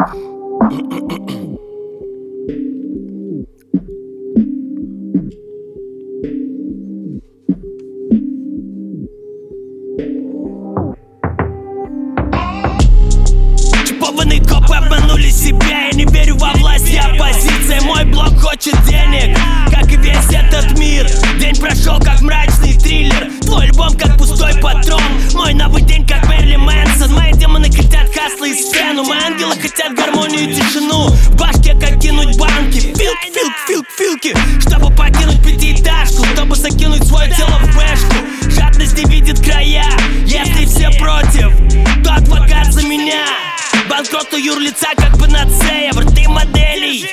Mm-mm-mm. Ангелы хотят гармонию и тишину. В башке как кинуть банки. Филк, филк, филк, филки. Чтобы покинуть пятиэтажку Чтобы закинуть свое тело в бэшку. Жадность не видит края Если все против, то адвокат за меня. Банкроту юрлица как панацея Врты моделей.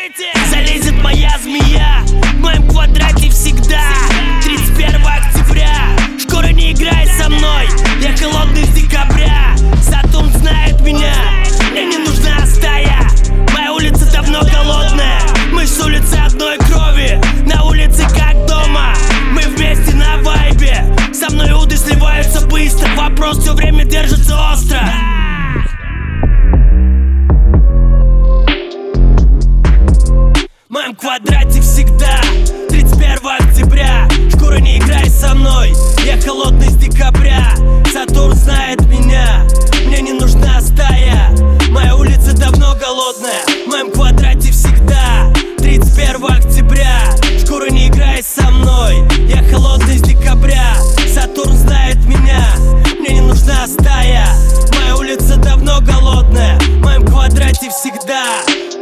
одной крови. На улице как дома Мы вместе на вайбе. Со мной уды сливаются быстро Вопрос все время держится остро.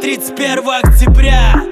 31 октября.